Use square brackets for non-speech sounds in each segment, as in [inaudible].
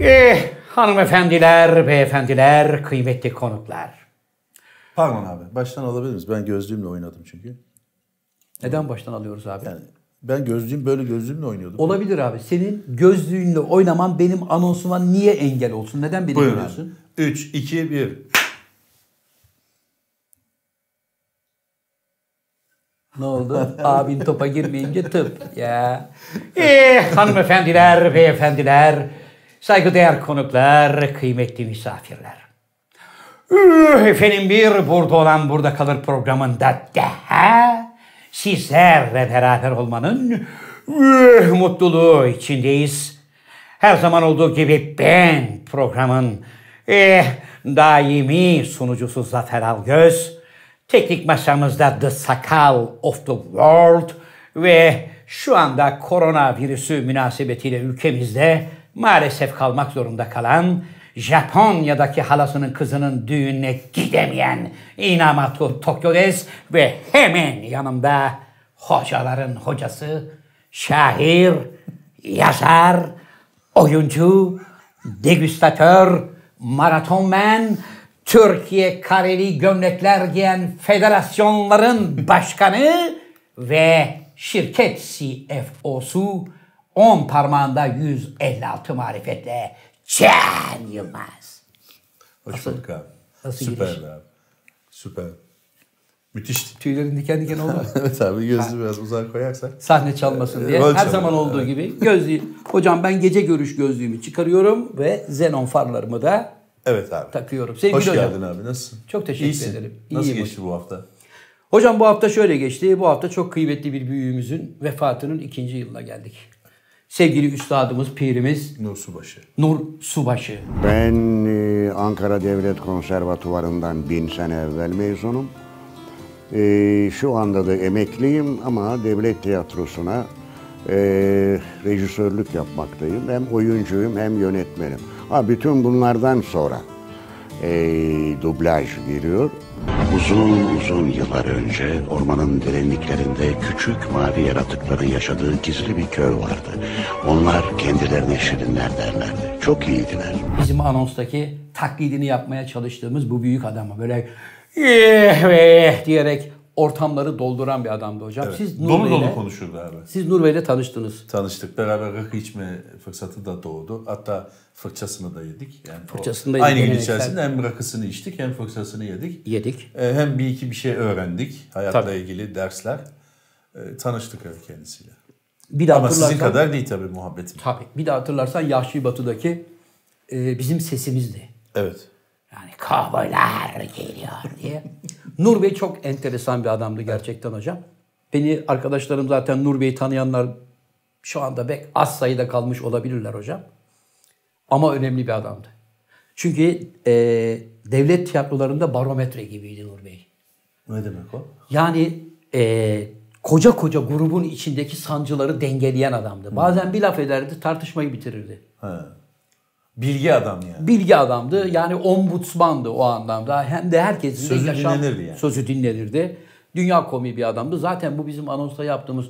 Eh, hanımefendiler, beyefendiler, kıymetli konuklar. Pardon abi. Baştan alabilir miyiz? Ben gözlüğümle oynadım çünkü. Neden baştan alıyoruz abi? Yani ben gözlüğüm böyle gözlüğümle oynuyordum. Olabilir abi. Senin gözlüğünle oynaman benim anonsuma niye engel olsun? Neden beni Buyurun abi. 3, 2, 1. Ne oldu? [laughs] Abin topa girmeyince tıp. Ya. Eh, hanımefendiler, beyefendiler, saygıdeğer konuklar, kıymetli misafirler. Efendim bir burada olan burada kalır programında daha sizlerle beraber olmanın mutluluğu içindeyiz. Her zaman olduğu gibi ben programın eh, daimi sunucusu Zafer Algöz, teknik masamızda The Sakal of the World ve şu anda koronavirüsü münasebetiyle ülkemizde maalesef kalmak zorunda kalan Japonya'daki halasının kızının düğününe gidemeyen Inamoto Tokyodes ve hemen yanımda hocaların hocası, şair, yazar, oyuncu, degüstatör, maratonmen, Türkiye Kareli Gömlekler Giyen Federasyonların Başkanı ve şirket CFO'su 10 parmağında 156 marifetle Can Yılmaz. Hoş Nasıl? bulduk abi. Nasıl Süper giriş? abi. Süper. Müthişti. Tüylerin diken diken oldu. [laughs] evet abi gözlüğü biraz uzağa koyarsak. Sahne çalmasın diye. Rol Her zaman olduğu evet. gibi gözlüğü. Hocam ben gece görüş gözlüğümü çıkarıyorum ve xenon farlarımı da Evet abi. takıyorum. Sevgili Hoş hocam. geldin abi. Nasılsın? Çok teşekkür İyisin. ederim. Nasıl İyiyim geçti bu hafta? Hocam bu hafta şöyle geçti. Bu hafta çok kıymetli bir büyüğümüzün vefatının ikinci yılına geldik. Sevgili üstadımız, pirimiz Nur Subaşı. Nur Subaşı. Ben e, Ankara Devlet Konservatuvarı'ndan bin sene evvel mezunum. E, şu anda da emekliyim ama devlet tiyatrosuna e, rejisörlük yapmaktayım. Hem oyuncuyum hem yönetmenim. Ha, bütün bunlardan sonra e, dublaj giriyor. Uzun uzun yıllar önce ormanın derinliklerinde küçük mavi yaratıkların yaşadığı gizli bir köy vardı. Onlar kendilerine şirinler derlerdi. Çok iyiydiler. Bizim anonstaki taklidini yapmaya çalıştığımız bu büyük adamı böyle "Eh, eh" diyerek ortamları dolduran bir adamdı hocam. Siz Nur dolu Bey'le, dolu konuşurdu abi. siz Nur Bey'le tanıştınız. Tanıştık. Beraber rakı içme fırsatı da doğdu. Hatta fırçasını da yedik. Yani Fırçasını da yedik, Aynı gün içerisinde hem rakısını içtik hem fırçasını yedik. Yedik. E, Hem bir iki bir şey öğrendik. Hayatla Tabii. ilgili dersler. E, Tanıştık öyle kendisiyle. Bir de Ama sizin kadar değil tabii muhabbetim. Tabii. Bir de hatırlarsan Yahşi Batı'daki e, bizim sesimizdi. Evet. Yani kovboylar geliyor diye. [laughs] Nur Bey çok enteresan bir adamdı gerçekten hocam. Beni arkadaşlarım zaten Nur Bey'i tanıyanlar şu anda pek az sayıda kalmış olabilirler hocam. Ama önemli bir adamdı. Çünkü e, devlet tiyatrolarında barometre gibiydi Nur Bey. Ne demek o? Yani e, koca koca grubun içindeki sancıları dengeleyen adamdı. Bazen bir laf ederdi tartışmayı bitirirdi. Ha. Bilgi adam yani. bilgi adamdı. Yani ombudsmandı o anlamda. Hem de herkesin Sözü de yaşam dinlenirdi yani. sözü dinlenirdi. Dünya komiği bir adamdı. Zaten bu bizim anonsta yaptığımız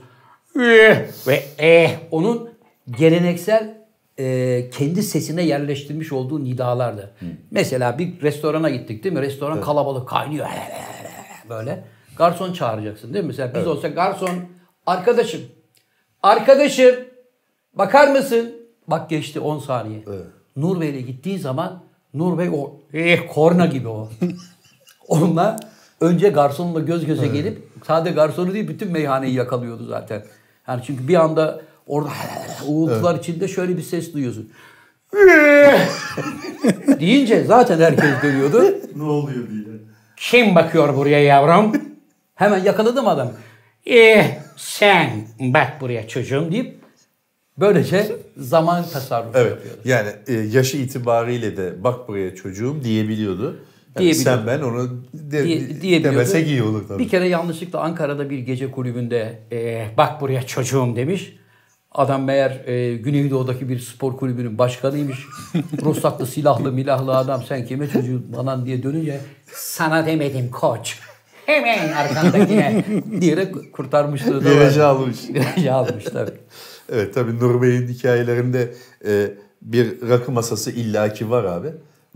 "Eh" ve eh onun geleneksel e, kendi sesine yerleştirmiş olduğu nidalardı. Mesela bir restorana gittik değil mi? Restoran kalabalık kaynıyor. Böyle. Garson çağıracaksın değil mi? Mesela biz olsa garson arkadaşım arkadaşım bakar mısın? Bak geçti 10 saniye. Nur Bey'le gittiği zaman Nur Bey o eh, korna gibi o. [laughs] Onunla önce garsonla göz göze gelip sadece garsonu değil bütün meyhaneyi yakalıyordu zaten. Yani çünkü bir anda orada [laughs] uğultular içinde şöyle bir ses duyuyorsun. [laughs] deyince zaten herkes dönüyordu. Ne oluyor diye. Kim bakıyor buraya yavrum? Hemen yakaladım adamı. Eh sen bak buraya çocuğum deyip böylece zaman tasarrufu Evet. yapıyordu. Yani e, yaşı itibariyle de bak buraya çocuğum diyebiliyordu. Yani sen ben onu de, diye, demesek iyi olur tabii. Bir kere yanlışlıkla Ankara'da bir gece kulübünde e, bak buraya çocuğum demiş. Adam meğer e, Güneydoğu'daki bir spor kulübünün başkanıymış. [laughs] Ruhsatlı silahlı milahlı adam sen kime çocuğun falan diye dönünce sana demedim koç. Hemen arkandakine [laughs] diyerek var. Virajı almış. Virajı almış tabii. Evet tabii Nur Bey'in hikayelerinde e, bir rakı masası illaki var abi.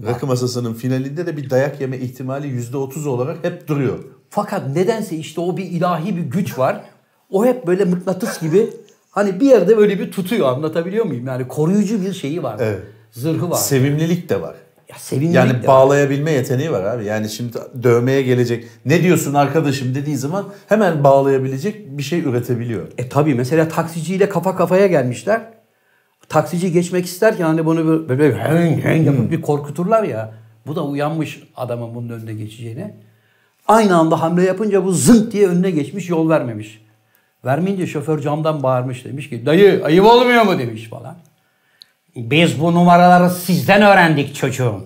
Rakı masasının finalinde de bir dayak yeme ihtimali %30 olarak hep duruyor. Fakat nedense işte o bir ilahi bir güç var. O hep böyle mıknatıs gibi hani bir yerde böyle bir tutuyor anlatabiliyor muyum? Yani koruyucu bir şeyi var. Evet. Zırhı var. Sevimlilik de var. Ya sevimlilik Yani de var. bağlayabilme yeteneği var abi. Yani şimdi dövmeye gelecek ne diyorsun arkadaşım dediği zaman hemen bağlayabilecek bir şey üretebiliyor. E tabi mesela taksiciyle kafa kafaya gelmişler. Taksici geçmek isterken hani bunu böyle, böyle heng heng yapıp bir korkuturlar ya. Bu da uyanmış adamın bunun önüne geçeceğine. Aynı anda hamle yapınca bu zınk diye önüne geçmiş yol vermemiş. Vermeyince şoför camdan bağırmış demiş ki dayı ayıp olmuyor mu demiş falan. Biz bu numaraları sizden öğrendik çocuğum.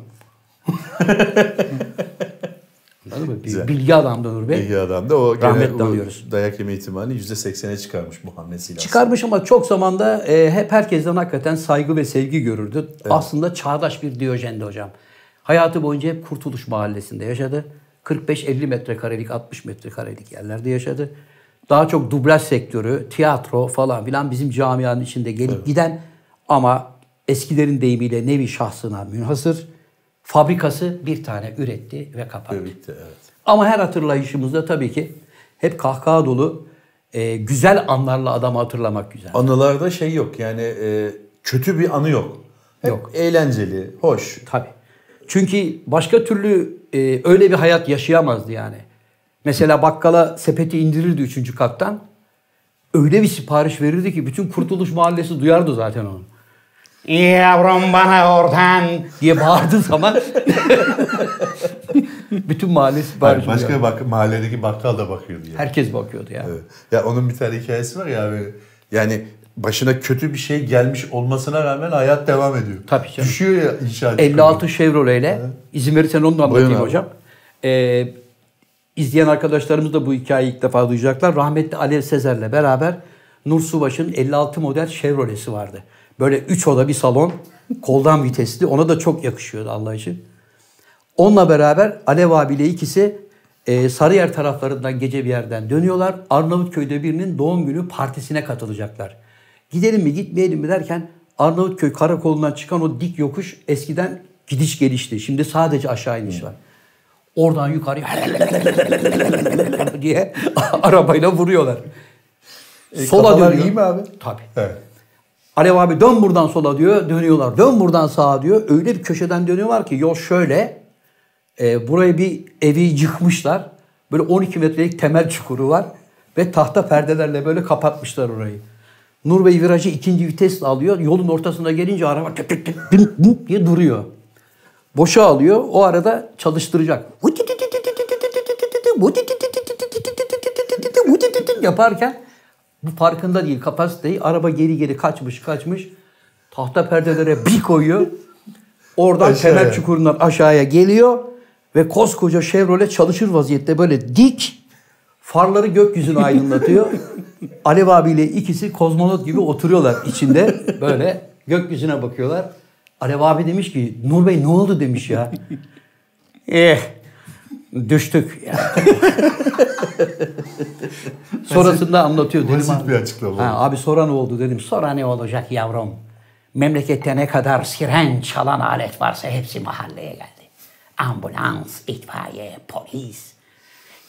Anladın mı? Bir bilgi adamdı Nur Bey. İyi adam da o Rahmetle anıyoruz. dayak yeme ihtimalini %80'e çıkarmış bu hamlesiyle. Çıkarmış ama çok zamanda e, hep herkesten hakikaten saygı ve sevgi görürdü. Aslında çağdaş bir Diyojen'di hocam. Hayatı boyunca hep Kurtuluş Mahallesi'nde yaşadı. 45-50 metrekarelik, 60 metrekarelik yerlerde yaşadı. Daha çok dublaj sektörü, tiyatro falan filan bizim camianın içinde gelip giden ama eskilerin deyimiyle nevi şahsına münhasır fabrikası bir tane üretti ve kapattı. Bitti evet. Ama her hatırlayışımızda tabii ki hep kahkaha dolu e, güzel anlarla adamı hatırlamak güzel. Anılarda şey yok yani e, kötü bir anı yok. Hep Yok. eğlenceli, hoş. Tabii. Çünkü başka türlü e, öyle bir hayat yaşayamazdı yani. Mesela bakkala sepeti indirirdi üçüncü kattan. Öyle bir sipariş verirdi ki bütün Kurtuluş Mahallesi duyardı zaten onu. Yavrum bana oradan diye bağırdığı zaman [laughs] bütün mahalle sipariş Hayır, başka bak mahalledeki bakkal da bakıyordu yani. Herkes bakıyordu ya. Evet. Ya onun bir tane hikayesi var ya abi. Yani başına kötü bir şey gelmiş olmasına rağmen hayat devam ediyor. Tabii canım. Düşüyor ya inşaat. 56 Chevrolet ile izin verirsen onu da anlatayım Buyurun hocam. Ee, izleyen arkadaşlarımız da bu hikayeyi ilk defa duyacaklar. Rahmetli Alev Sezer'le beraber Nur Subaş'ın 56 model Chevrolet'si vardı. Böyle 3 oda bir salon, koldan vitesli. Ona da çok yakışıyordu Allah için. Onunla beraber Alev abiyle ikisi e, Sarıyer taraflarından gece bir yerden dönüyorlar. Arnavutköy'de birinin doğum günü partisine katılacaklar. Gidelim mi gitmeyelim mi derken Arnavutköy karakolundan çıkan o dik yokuş eskiden gidiş gelişti. Şimdi sadece aşağı iniş var. Oradan yukarıya [laughs] diye [laughs] arabayla vuruyorlar. Sola kafalar dönüyor. iyi mi abi? Tabii. Evet. Alev abi dön buradan sola diyor. Dönüyorlar. Dön buradan sağa diyor. Öyle bir köşeden dönüyorlar ki yol şöyle. E, buraya bir evi yıkmışlar. Böyle 12 metrelik temel çukuru var. Ve tahta perdelerle böyle kapatmışlar orayı. Nur Bey virajı ikinci vitesle alıyor. Yolun ortasına gelince araba tık tık tık dım dım diye duruyor. Boşa alıyor. O arada çalıştıracak. yaparken bu farkında değil kapasiteyi. Araba geri geri kaçmış kaçmış. Tahta perdelere bir koyuyor. Oradan Aşağıya. temel çukurundan aşağıya geliyor. Ve koskoca Chevrolet çalışır vaziyette böyle dik farları gökyüzünü aydınlatıyor. [laughs] Alev abiyle ikisi kozmonot gibi oturuyorlar içinde. Böyle gökyüzüne bakıyorlar. Alev abi demiş ki Nur Bey ne oldu demiş ya. eh düştük ya. [laughs] Sonrasında anlatıyor. Dedim, Basit abi, bir açıklama Ha, abi sonra ne oldu dedim. Sonra ne olacak yavrum? Memlekette ne kadar siren çalan alet varsa hepsi mahalleye geldi. Ambulans, itfaiye, polis.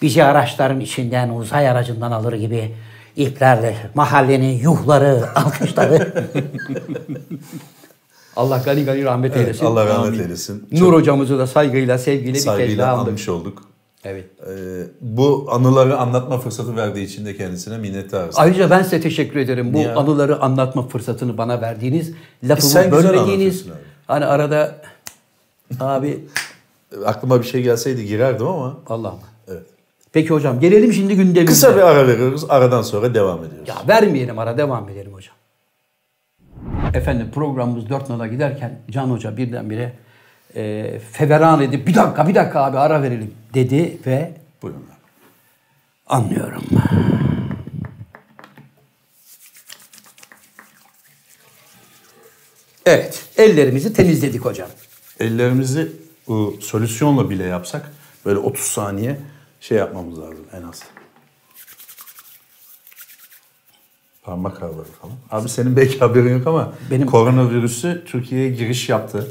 Bizi araçların içinden uzay aracından alır gibi iplerle mahallenin yuhları, alkışları. [laughs] Allah gani gani rahmet Evet, eylesin. Allah rahmet Amin. eylesin. Nur hocamızı da saygıyla, sevgiyle bir kez Saygıyla daha anmış olduk. Evet. Ee, bu anıları anlatma fırsatı verdiği için de kendisine minnettarız. Ayrıca ben size teşekkür ederim. Bu Niye? anıları anlatma fırsatını bana verdiğiniz, lafımı güzel bölmediğiniz. Hani arada abi [laughs] Aklıma bir şey gelseydi girerdim ama. Allah'ım. Evet. Peki hocam gelelim şimdi gündemimize. Kısa bir ara veriyoruz. Aradan sonra devam ediyoruz. Ya vermeyelim ara devam edelim hocam. Efendim programımız dört nala giderken Can Hoca birdenbire e, feveran edip bir dakika bir dakika abi ara verelim dedi ve Buyurun anlıyorum. Evet ellerimizi temizledik hocam. Ellerimizi bu solüsyonla bile yapsak böyle 30 saniye şey yapmamız lazım en az. Parmak ağları falan. Abi senin belki haberin yok ama Benim- koronavirüsü Türkiye'ye giriş yaptı.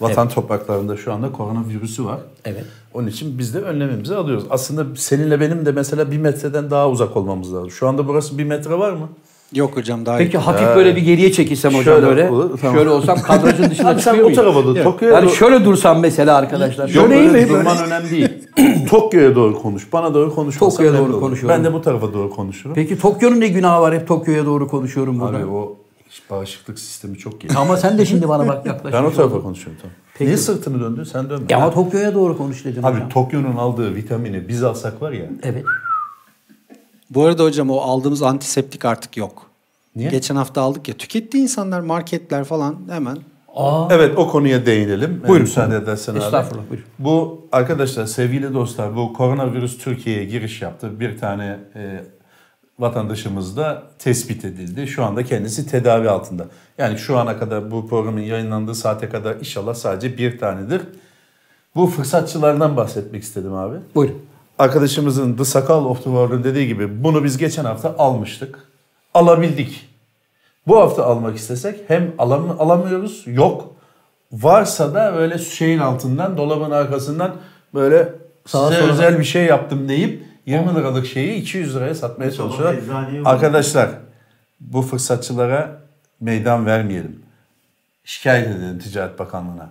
Vatan topraklarında şu anda koronavirüsü var. Evet. Onun için biz de önlemimizi alıyoruz. Aslında seninle benim de mesela bir metreden daha uzak olmamız lazım. Şu anda burası bir metre var mı? Yok hocam daha Peki iyi. hafif böyle bir geriye çekilsem hocam Şöyle böyle. olur, tamam. Şöyle olsam kadrajın dışına [laughs] sen çıkıyor o muyum? tarafa doğru, Yok. Tokyo'ya Yani şöyle dursam mesela arkadaşlar. Yok Şöyle iyi mi? durman önemli değil. [clears throat] Tokyo'ya doğru konuş. Bana doğru konuşmasan Tokyo'ya doğru konuşuyorum. Ben de bu tarafa doğru konuşurum. Peki Tokyo'nun ne günahı var? Hep Tokyo'ya doğru konuşuyorum burada. Abi o bağışıklık sistemi çok iyi. Ama sen de şimdi bana bak [laughs] yaklaşıyorsun. ben o tarafa konuşuyorum tamam. Peki. Niye sırtını döndün? Sen dönme. Ya ama Tokyo'ya doğru konuş dedim Abi hocam. Tokyo'nun aldığı vitamini biz alsak var ya. Evet. Bu arada hocam o aldığımız antiseptik artık yok. Niye? Geçen hafta aldık ya. Tüketti insanlar marketler falan hemen. Aa, Evet o konuya değinelim. Buyurun. Müsaade edersen abi. Estağfurullah, buyurun. Bu arkadaşlar sevgili dostlar bu koronavirüs Türkiye'ye giriş yaptı. Bir tane e, vatandaşımız da tespit edildi. Şu anda kendisi tedavi altında. Yani şu ana kadar bu programın yayınlandığı saate kadar inşallah sadece bir tanedir. Bu fırsatçılardan bahsetmek istedim abi. buyurun. Arkadaşımızın The Sakal of the World'un dediği gibi bunu biz geçen hafta almıştık. Alabildik. Bu hafta almak istesek hem alam alamıyoruz yok. Varsa da böyle şeyin altından dolabın arkasından böyle Sağa size sola- özel bir şey yaptım deyip 20 liralık şeyi 200 liraya satmaya çalışıyorlar. Arkadaşlar bu fırsatçılara meydan vermeyelim. Şikayet edelim Ticaret Bakanlığı'na.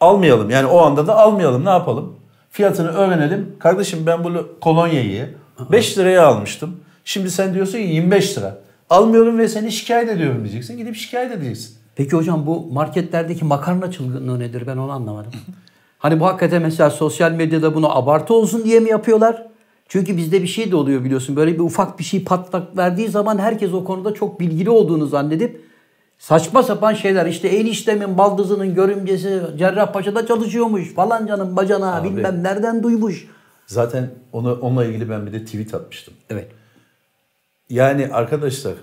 Almayalım yani o anda da almayalım ne yapalım? Fiyatını öğrenelim. Kardeşim ben bu kolonyayı 5 liraya almıştım. Şimdi sen diyorsun ki 25 lira. Almıyorum ve seni şikayet ediyorum diyeceksin. Gidip şikayet edeceksin. Peki hocam bu marketlerdeki makarna çılgınlığı nedir ben onu anlamadım. [laughs] hani bu hakikaten mesela sosyal medyada bunu abartı olsun diye mi yapıyorlar? Çünkü bizde bir şey de oluyor biliyorsun. Böyle bir ufak bir şey patlak verdiği zaman herkes o konuda çok bilgili olduğunu zannedip saçma sapan şeyler işte eniştemin baldızının görümcesi Cerrahpaşa'da çalışıyormuş falancanın bacana Abi. bilmem nereden duymuş. Zaten onu, onunla ilgili ben bir de tweet atmıştım. Evet. Yani arkadaşlar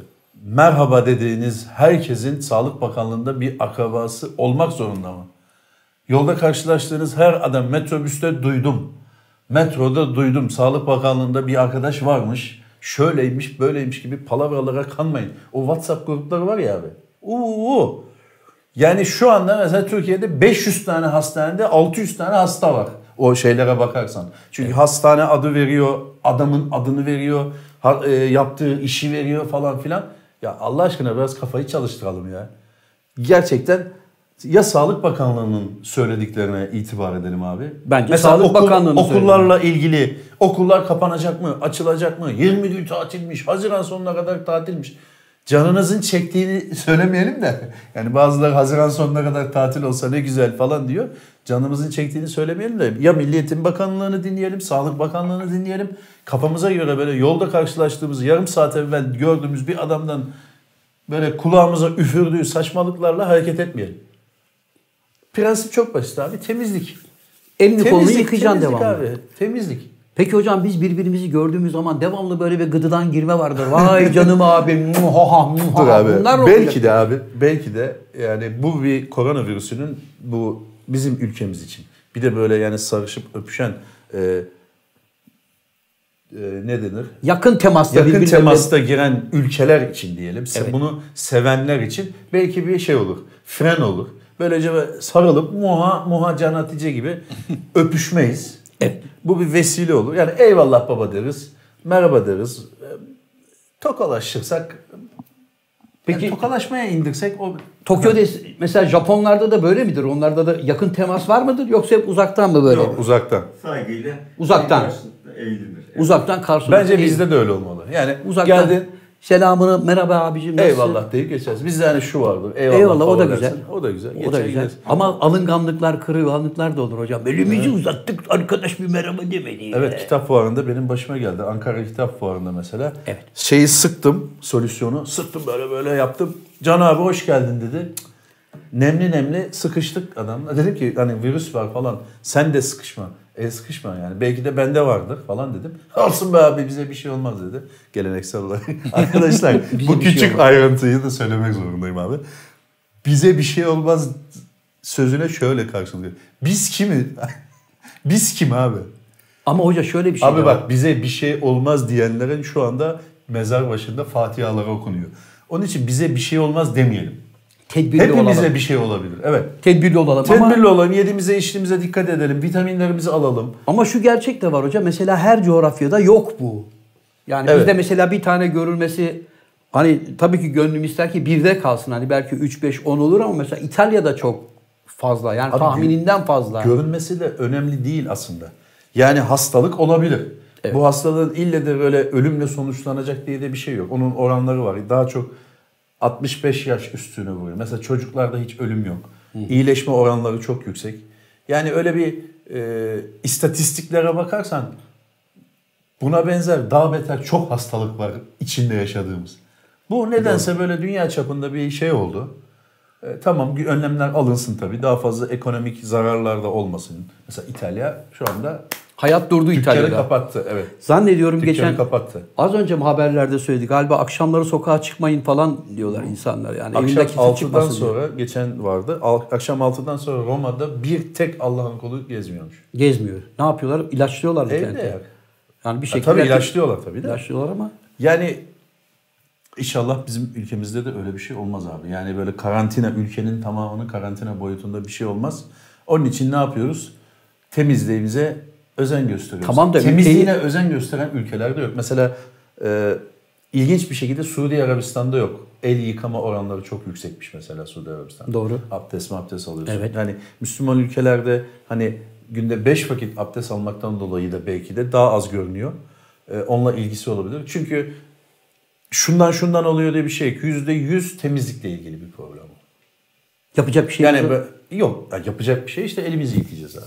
merhaba dediğiniz herkesin Sağlık Bakanlığı'nda bir akrabası olmak zorunda mı? Yolda karşılaştığınız her adam metrobüste duydum. Metroda duydum. Sağlık Bakanlığı'nda bir arkadaş varmış. Şöyleymiş, böyleymiş gibi palavralara kanmayın. O WhatsApp grupları var ya abi. Uuu. Yani şu anda mesela Türkiye'de 500 tane hastanede 600 tane hasta var. O şeylere bakarsan. Çünkü hastane adı veriyor, adamın adını veriyor, yaptığı işi veriyor falan filan. Ya Allah aşkına biraz kafayı çalıştıralım ya. Gerçekten ya Sağlık Bakanlığı'nın söylediklerine itibar edelim abi. Bence Sağlık Bakanlığı'nın Okullarla ilgili okullar kapanacak mı, açılacak mı? 20 gün tatilmiş, Haziran sonuna kadar tatilmiş. Canınızın çektiğini [laughs] söylemeyelim de. Yani bazıları Haziran sonuna kadar tatil olsa ne güzel falan diyor. Canımızın çektiğini söylemeyelim de. Ya Milli Eğitim Bakanlığı'nı dinleyelim, Sağlık Bakanlığı'nı dinleyelim. Kafamıza göre böyle yolda karşılaştığımız yarım saat evvel gördüğümüz bir adamdan böyle kulağımıza üfürdüğü saçmalıklarla hareket etmeyelim. Prensip çok basit abi. Temizlik. Elini kolunu Temizlik, yıkayacaksın temizlik devamlı. abi. Temizlik. Peki hocam biz birbirimizi gördüğümüz zaman devamlı böyle bir gıdıdan girme vardır. Vay canım abim. [laughs] muhaha. Dur abi. Bunlar belki olacak? de abi. Belki de yani bu bir koronavirüsünün bu bizim ülkemiz için. Bir de böyle yani sarışıp öpüşen e, e, ne denir? Yakın temasta Yakın temasta giren ülkeler için diyelim. Evet. Bunu sevenler için belki bir şey olur. Fren olur. Böylece böyle sarılıp muha muha can Hatice gibi [laughs] öpüşmeyiz. Evet. Bu bir vesile olur. Yani eyvallah baba deriz. Merhaba deriz. E, Tokalaşırsak Peki Peki tokalaşmaya indirsek o Tokyo'da mesela Japonlarda da böyle midir? Onlarda da yakın temas var mıdır yoksa hep uzaktan mı böyle? Yok, uzaktan. Saygıyla Uzaktan. eğilinir. Uzaktan karşılıklı. Bence değil. bizde de öyle olmalı. Yani uzaktan geldin selamını merhaba abicim nasılsın? eyvallah deyip geçeriz. Bizde hani şu vardır. Eyvallah, Eyvallah, o da güzel. dersin. O da güzel. O da güzel. gideriz. Ama alınganlıklar, kırılganlıklar da olur hocam. Elimizi uzattık arkadaş bir merhaba demedi. Evet kitap fuarında benim başıma geldi. Ankara Kitap Fuarı'nda mesela. Evet. Şeyi sıktım, solüsyonu. Sıktım böyle böyle yaptım. Can abi hoş geldin dedi. Nemli nemli sıkıştık adamla. Dedim ki hani virüs var falan. Sen de sıkışma. E sıkışma yani. Belki de bende vardır falan dedim. Olsun be abi bize bir şey olmaz dedi. Geleneksel olarak. [laughs] Arkadaşlar bu şey küçük olmaz. ayrıntıyı da söylemek zorundayım abi. Bize bir şey olmaz sözüne şöyle karşılıyor. Biz kimi? [laughs] Biz kim abi? Ama hoca şöyle bir şey Abi var. bak bize bir şey olmaz diyenlerin şu anda mezar başında fatihalar okunuyor. Onun için bize bir şey olmaz demeyelim. Tedbirli Hepimize olalım. bir şey olabilir. Evet. Tedbirli olalım ama Tedbirli olalım, yediğimize içtiğimize dikkat edelim, vitaminlerimizi alalım. Ama şu gerçek de var hocam. Mesela her coğrafyada yok bu. Yani Evet. bizde mesela bir tane görülmesi hani tabii ki gönlüm ister ki birde kalsın. Hani belki 3 5 10 olur ama mesela İtalya'da çok fazla. Yani Abi tahmininden fazla. Görünmesi de önemli değil aslında. Yani hastalık olabilir. Bu hastalığın ille de böyle ölümle sonuçlanacak diye de bir şey yok. Onun oranları var. Daha çok 65 yaş üstüne vuruyor. Mesela çocuklarda hiç ölüm yok. İyileşme oranları çok yüksek. Yani öyle bir e, istatistiklere bakarsan buna benzer daha beter çok hastalık var içinde yaşadığımız. Bu nedense böyle dünya çapında bir şey oldu. E, tamam önlemler alınsın tabii. Daha fazla ekonomik zararlar da olmasın. Mesela İtalya şu anda Hayat durdu dükkanı İtalya'da. kapattı. Evet. Zannediyorum Dükkanı geçen kapattı. az önce mi haberlerde söyledi galiba akşamları sokağa çıkmayın falan diyorlar insanlar yani Akşam evinde kimse 6'dan çıkmasın diye. sonra geçen vardı. Al- Akşam 6'dan sonra Roma'da bir tek Allah'ın kulu gezmiyormuş. gezmiyor. Ne yapıyorlar? İlaçlıyorlar mı ya. Yani bir şekilde tabii ilaçlıyorlar tabii de. ilaçlıyorlar ama Yani inşallah bizim ülkemizde de öyle bir şey olmaz abi. Yani böyle karantina ülkenin tamamının karantina boyutunda bir şey olmaz. Onun için ne yapıyoruz? Temizliğimize özen gösteriyoruz. Tamam da Temizliğine ülkeyi- özen gösteren ülkelerde yok. Mesela e, ilginç bir şekilde Suudi Arabistan'da yok. El yıkama oranları çok yüksekmiş mesela Suudi Arabistan'da. Doğru. Abdest mi abdest alıyorsun. Evet. Yani Müslüman ülkelerde hani günde 5 vakit abdest almaktan dolayı da belki de daha az görünüyor. E, onunla ilgisi olabilir. Çünkü şundan şundan oluyor diye bir şey yok. Yüzde yüz temizlikle ilgili bir problem. o. yapacak bir şey Yani yok. yok ya yapacak bir şey işte elimizi yıkayacağız abi.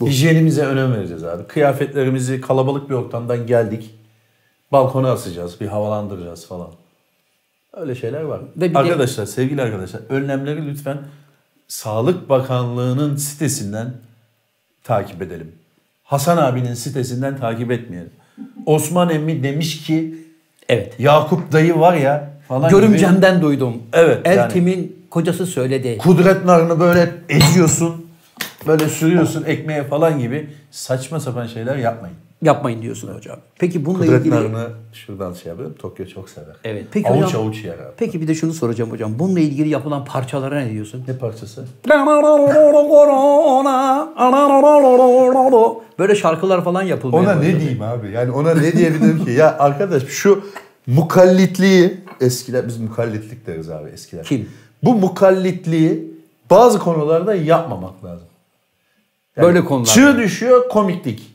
Hijyenimize önem vereceğiz abi. Kıyafetlerimizi kalabalık bir ortamdan geldik. Balkona asacağız, bir havalandıracağız falan. Öyle şeyler var. Ve bir de- arkadaşlar, sevgili arkadaşlar, önlemleri lütfen Sağlık Bakanlığı'nın sitesinden takip edelim. Hasan abinin sitesinden takip etmeyelim. Osman emmi demiş ki Evet. Yakup dayı var ya falan gibi Görümcemden duydum. Evet, yani- Eltim'in kocası söyledi. kudret narını böyle eziyorsun. Böyle sürüyorsun ekmeğe falan gibi saçma sapan şeyler yapmayın. Yapmayın diyorsun hocam. Peki bununla Kudret ilgili narını şuradan şey yapıyorum. Tokyo çok sever. Evet. Peki avuç hocam- avuç yer abi. Peki bir de şunu soracağım hocam. Bununla ilgili yapılan parçalara ne diyorsun? Ne parçası? [laughs] Böyle şarkılar falan yapılmaya Ona ne diyeyim abi? Yani ona ne diyebilirim ki? Ya arkadaş şu mukallitliği eskiler biz mukallitlik deriz abi eskiler. Kim? Bu mukallitliği bazı konularda yapmamak lazım. Böyle konular. Çığ düşüyor komiklik.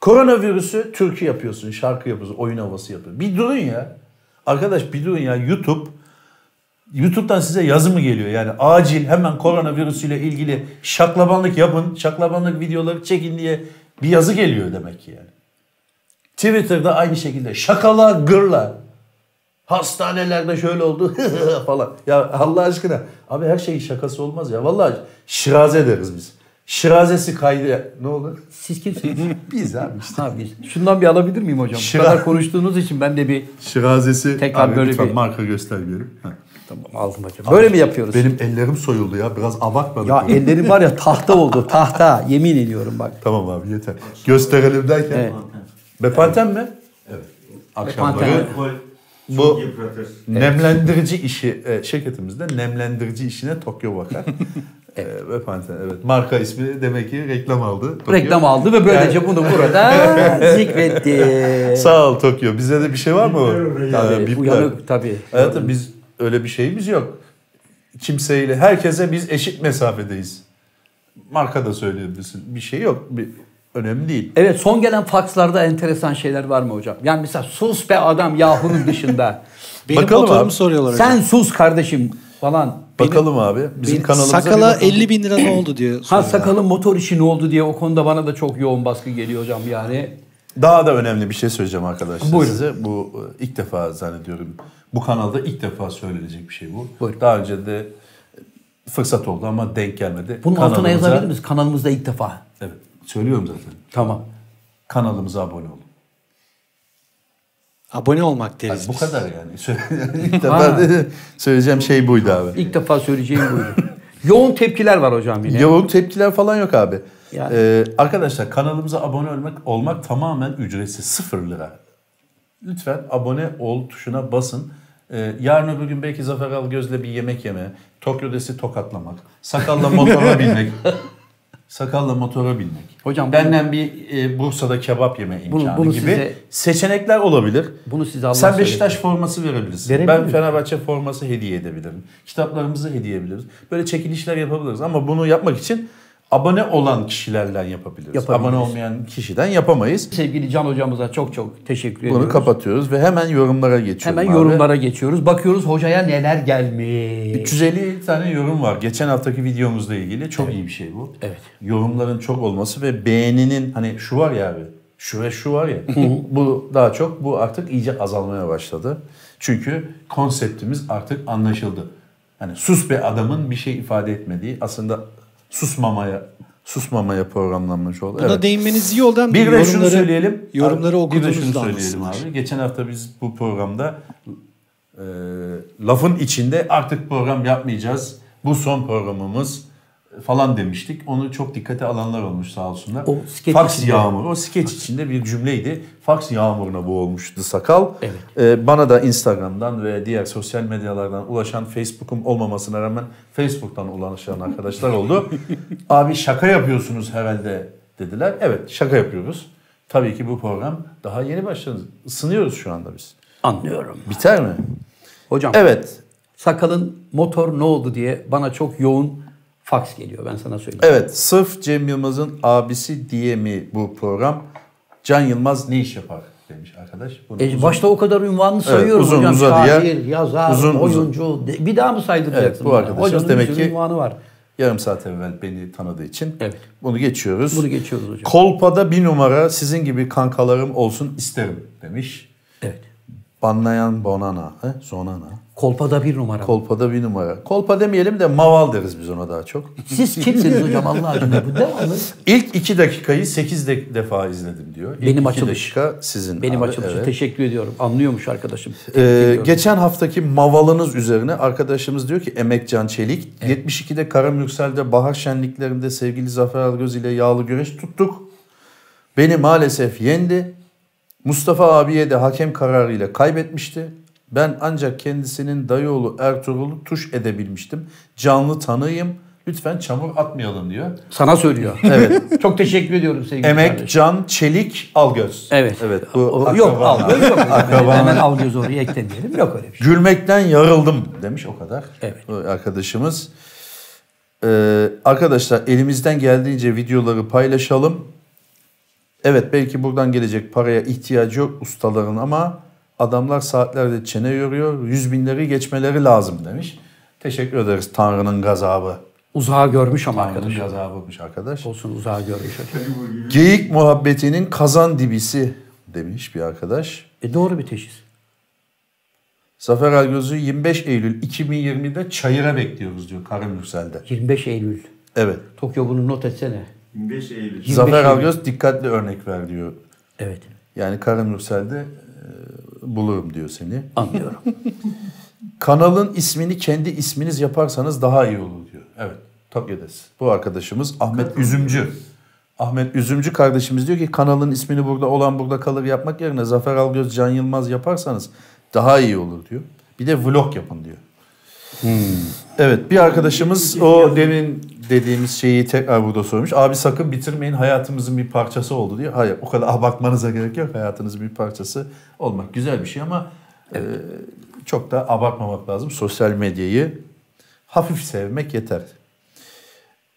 Koronavirüsü türkü yapıyorsun, şarkı yapıyorsun, oyun havası yapıyorsun. Bir durun ya. Arkadaş bir durun ya YouTube YouTube'dan size yazı mı geliyor? Yani acil hemen koronavirüsüyle ilgili şaklabanlık yapın, şaklabanlık videoları çekin diye bir yazı geliyor demek ki yani. Twitter'da aynı şekilde şakala gırla. Hastanelerde şöyle oldu [laughs] falan. Ya Allah aşkına abi her şeyin şakası olmaz ya. Vallahi şiraze deriz biz. Şirazesi kaydı. Ne olur? Siz kimsiniz? [laughs] Biz abi işte. ha biz. Şundan bir alabilir miyim hocam? Bu Şıra- kadar konuştuğunuz için ben de bir Şirazesi. Tekrar abi böyle lütfen bir- marka göstermeyelim. Tamam aldım hocam. Böyle mi yapıyoruz? Benim ellerim soyuldu ya. Biraz abartmadık. Ya ellerim var ya tahta oldu. Tahta. Yemin ediyorum bak. Tamam abi yeter. Gösterelim derken. Evet. Bepanten mi? Evet. Akşamları Bepanten. Bu- nemlendirici işi e, şirketimizde nemlendirici işine Tokyo bakar. [laughs] evet. Bepanten evet. Marka ismi demek ki reklam aldı. Tokyo. Reklam aldı ve böylece bunu burada [laughs] zikretti. Sağ ol Tokyo. Bize de bir şey var mı? Tabii, Ya, bipler. uyanık tabii. Hayatım biz öyle bir şeyimiz yok. Kimseyle, herkese biz eşit mesafedeyiz. Marka da söyleyebilirsin. Bir şey yok. Bir, önemli değil. Evet son gelen fakslarda enteresan şeyler var mı hocam? Yani mesela sus be adam yahunun dışında. [laughs] Benim Bakalım motorumu abi. soruyorlar hocam. Sen sus kardeşim falan. Bakalım abi. Bizim Benim kanalımıza sakala bakalım. 50 bin lira ne oldu diye Ha sakalın motor işi ne oldu diye o konuda bana da çok yoğun baskı geliyor hocam yani. Daha da önemli bir şey söyleyeceğim arkadaşlar Buyurun. size. Bu e, ilk defa zannediyorum. Bu kanalda ilk defa söylenecek bir şey bu. Buyurun. Daha önce de fırsat oldu ama denk gelmedi. Bunun altına Kanalımıza- yazabilir miyiz? Kanalımızda ilk defa. Evet. Söylüyorum zaten. Tamam. Kanalımıza abone olun. Abone olmak deriz bu biz. kadar yani. [laughs] İlk defa de- söyleyeceğim şey buydu abi. İlk defa söyleyeceğim buydu. yoğun tepkiler var hocam yine. Yoğun tepkiler falan yok abi. Yani- Ee, arkadaşlar kanalımıza abone olmak olmak tamamen ücretsiz. Sıfır lira. lütfen abone ol tuşuna basın. Ee, yarın öbür gün belki Zafer Algöz'le bir yemek yeme, Tokyo Desi tokatlamak, sakalla motora [laughs] binmek, sakalla motora binmek. Hocam Benden bir e, Bursa'da kebap yeme imkanı bunu gibi size- seçenekler olabilir. Bunu size Allah Sen. Beşiktaş forması verebilirsin. Verebilir ben miyim? Fenerbahçe forması hediye edebilirim. Kitaplarımızı hediye edebiliriz. Böyle çekilişler yapabiliriz ama bunu yapmak için abone olan kişilerden yapabiliriz. Abone olmayan kişiden yapamayız. Sevgili Can hocamıza çok çok teşekkür ediyoruz. Bunu kapatıyoruz ve hemen yorumlara geçiyorum Hemen abi. yorumlara geçiyoruz. Bakıyoruz hocaya neler gelmiş. 350 tane yorum var. Geçen haftaki videomuzla ilgili çok iyi bir şey bu. Evet. Yorumların çok olması ve beğeninin hani şu var ya abi. Şu ve şu var ya. [laughs] bu daha çok bu artık iyice azalmaya başladı. Çünkü konseptimiz artık anlaşıldı. Hani sus be adamın bir şey ifade etmediği aslında susmamaya susmamaya programlanmış oldu. Buna Evet. değinmeniz iyi oldu. Bir de şunu söyleyelim. Yorumları Bir de okuduğunuzda şunu söyleyelim abi. Geçen hafta biz bu programda e, lafın içinde artık program yapmayacağız. Bu son programımız falan demiştik. Onu çok dikkate alanlar olmuş sağ olsunlar. O skeç Faks içinde. yağmuru. O skeç içinde bir cümleydi. Faks yağmuruna boğulmuştu sakal. Evet. E, bana da Instagram'dan ve diğer sosyal medyalardan ulaşan Facebook'um olmamasına rağmen Facebook'tan ulaşan arkadaşlar oldu. [laughs] Abi şaka yapıyorsunuz herhalde dediler. Evet şaka yapıyoruz. Tabii ki bu program daha yeni başladı. Isınıyoruz şu anda biz. Anlıyorum. Biter mi? Hocam Evet. sakalın motor ne oldu diye bana çok yoğun faks geliyor ben sana söyleyeyim. Evet. Sırf Cem Yılmaz'ın abisi diye mi bu program? Can Yılmaz ne iş yapar demiş arkadaş. Bunu E, uzun- başta o kadar ünvanını sayıyorum uzun hocam. uzadıya- Şair, yazar, uzun uzun. oyuncu. De- Bir daha mı saydıracaksın? Evet, bu arkadaşımız Hocanın demek ki- ünvanı var. yarım saat evvel beni tanıdığı için Evet. bunu geçiyoruz. Bunu geçiyoruz hocam. Kolpada bir numara sizin gibi kankalarım olsun isterim demiş. Evet. Banlayan Bonana. He? Zonana. Kolpada bir numara. Kolpada bir numara. Kolpa demeyelim de maval deriz biz ona daha çok. Siz kimsiniz hocam Allah aşkına? Bu devamlı. [laughs] İlk iki dakikayı sekiz de- defa izledim diyor. İlk Benim açılış. dakika sizin Benim abi, açılışım. evet. Teşekkür ediyorum. Anlıyormuş arkadaşım. Ee, geçen haftaki mavalınız üzerine arkadaşımız diyor ki Emekcan Çelik 72'de Karamürsel'de bahar şenliklerinde sevgili Zafer Algöz ile yağlı güreş tuttuk. Beni maalesef yendi. Mustafa abiye de hakem kararıyla kaybetmişti. Ben ancak kendisinin dayıoğlu Ertuğrul'u tuş edebilmiştim. Canlı tanıyım. Lütfen çamur atmayalım diyor. Sana söylüyor. [laughs] Evet. Çok teşekkür ediyorum sevgili Emek, kardeşim. Can, Çelik, Algöz. Evet. Evet. Bu O- yok al göz yok. [laughs] Hemen al göz oraya eklemeyelim. Yok öyle bir şey. Gülmekten yarıldım demiş o kadar. Evet. Arkadaşımız. Ee, arkadaşlar elimizden geldiğince videoları paylaşalım. Evet belki buradan gelecek paraya ihtiyacı yok ustaların ama adamlar saatlerde çene yoruyor. Yüz binleri geçmeleri lazım demiş. Teşekkür ederiz Tanrı'nın gazabı. Uzağı görmüş ama Tanrı'nın arkadaş. gazabıymış arkadaş. Olsun uzağı görmüş. Geyik muhabbetinin kazan dibisi demiş bir arkadaş. E doğru bir teşhis. Zafer Algöz'ü 25 Eylül 2020'de Çayır'a bekliyoruz diyor Karamürsel'de. 25 Eylül. Evet. Tokyo bunu not etsene. 25 Eylül. 25 Zafer. Algöz dikkatli örnek ver diyor. Evet. Yani Karamürsel'de bulurum diyor seni. Anlıyorum. [laughs] Kanalın ismini kendi isminiz yaparsanız daha iyi olur diyor. Evet. Tokyo'dayız. Bu arkadaşımız Ahmet Üzümcü. Ahmet Üzümcü kardeşimiz diyor ki kanalın ismini burada olan burada kalır yapmak yerine Zafer Algöz, Can Yılmaz yaparsanız daha iyi olur diyor. Bir de vlog yapın diyor. Evet bir arkadaşımız o demin dediğimiz şeyi tekrar burada sormuş. Abi sakın bitirmeyin hayatımızın bir parçası oldu diyor. Hayır o kadar [laughs] abartmanıza gerek yok. Hayatınızın bir parçası olmak güzel bir şey ama e, çok da abartmamak lazım. Sosyal medyayı hafif sevmek yeter.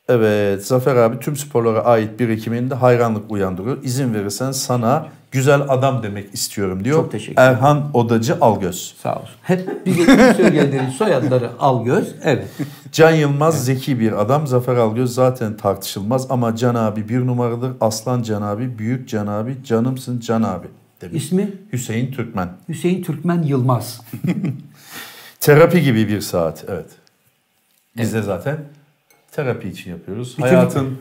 Evet Zafer abi tüm sporlara ait birikiminde hayranlık uyandırıyor. İzin verirsen sana güzel adam demek istiyorum diyor. Çok teşekkür ederim. Erhan Odacı Algöz. Sağ olsun. Hep bize ilk söyleyenlerin [laughs] soyadları al göz. Evet. Can Yılmaz zeki bir adam. Zafer Algöz zaten tartışılmaz ama Can abi bir numaradır. Aslan Can abi, Büyük Can abi, canımsın Can abi demiş. İsmi Hüseyin Türkmen. Hüseyin Türkmen Yılmaz. [laughs] Terapi gibi bir saat. Evet. Biz de zaten terapi için yapıyoruz. Bitirdik Hayatın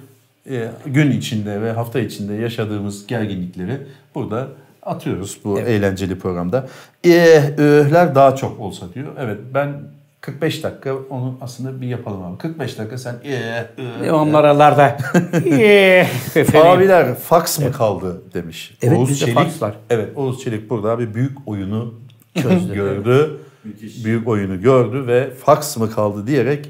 e, gün içinde ve hafta içinde yaşadığımız gerginlikleri burada atıyoruz bu eğlenceli programda. Öhler daha çok olsa diyor. Evet ben 45 dakika onu aslında bir yapalım abi. 45 dakika sen ee, ee, Devam aralarda. [laughs] Abiler fax mı kaldı demiş. Evet, Oğuz bizde Çelik. fax var. Evet Oğuz Çelik burada abi büyük oyunu gördü. Büyük oyunu gördü ve fax mı kaldı diyerek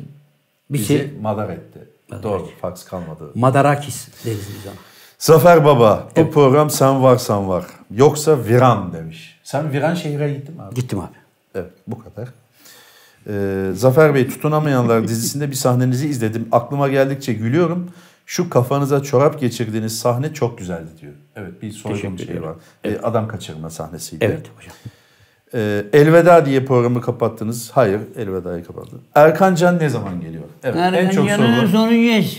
Bir bizi şey madar etti. Doğru fax kalmadı. Madarakis deriz biz ona. Zafer Baba bu program sen varsan var. Yoksa viran demiş. Sen viran şehre gittin mi abi? Gittim abi. Evet bu kadar. Ee, Zafer Bey Tutunamayanlar [laughs] dizisinde bir sahnenizi izledim. Aklıma geldikçe gülüyorum. Şu kafanıza çorap geçirdiğiniz sahne çok güzeldi diyor. Evet bir soygun Teşekkür şeyi ederim. var. Ee, adam kaçırma sahnesiydi. Evet hocam. Ee, elveda diye programı kapattınız. Hayır elvedayı kapattı. Erkan Can ne zaman geliyor? Evet en çok sorulan. soracağız.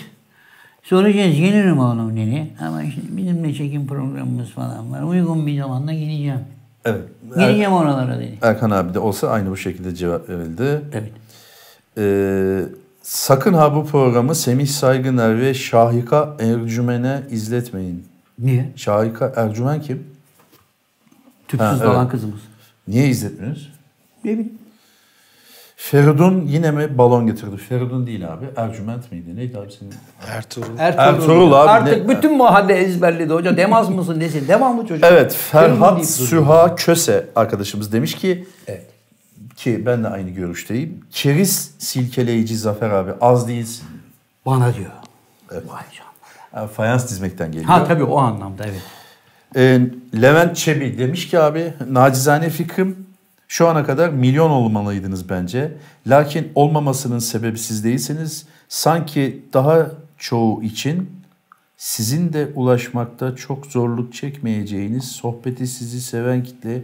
Soracağız. Gelirim oğlum dedi. Ama şimdi bizim de çekim programımız falan var. Uygun bir zamanda geleceğim. Evet. Er- Geleceğim oralara dedi. Erkan abi de olsa aynı bu şekilde cevap verildi. Evet. Ee, sakın ha bu programı Semih Saygıner ve Şahika Ercümen'e izletmeyin. Niye? Şahika Ercümen kim? Tüpsüz Ha, evet. kızımız. Niye izletmiyorsunuz? Ne bileyim. Feridun yine mi balon getirdi? Feridun değil abi. Ercüment miydi? Neydi abi senin? Ertuğrul. Ertuğrul abi, Artık ne- bütün mahalle ezberledi hoca. Demaz mısın nesin? Devamlı çocuk. Evet Ferhat. Süha Köse arkadaşımız demiş ki Evet. ki ben de aynı görüşteyim. Keriz silkeleyici Zafer abi az değilsin. Bana diyor. Vay canına. Fayans dizmekten geliyor. Ha tabii o anlamda evet. Ee, Levent Çebi demiş ki abi nacizane fikrim şu ana kadar milyon olmalıydınız bence. Lakin olmamasının sebebi siz değilsiniz. Sanki daha çoğu için sizin de ulaşmakta çok zorluk çekmeyeceğiniz sohbeti sizi seven kitle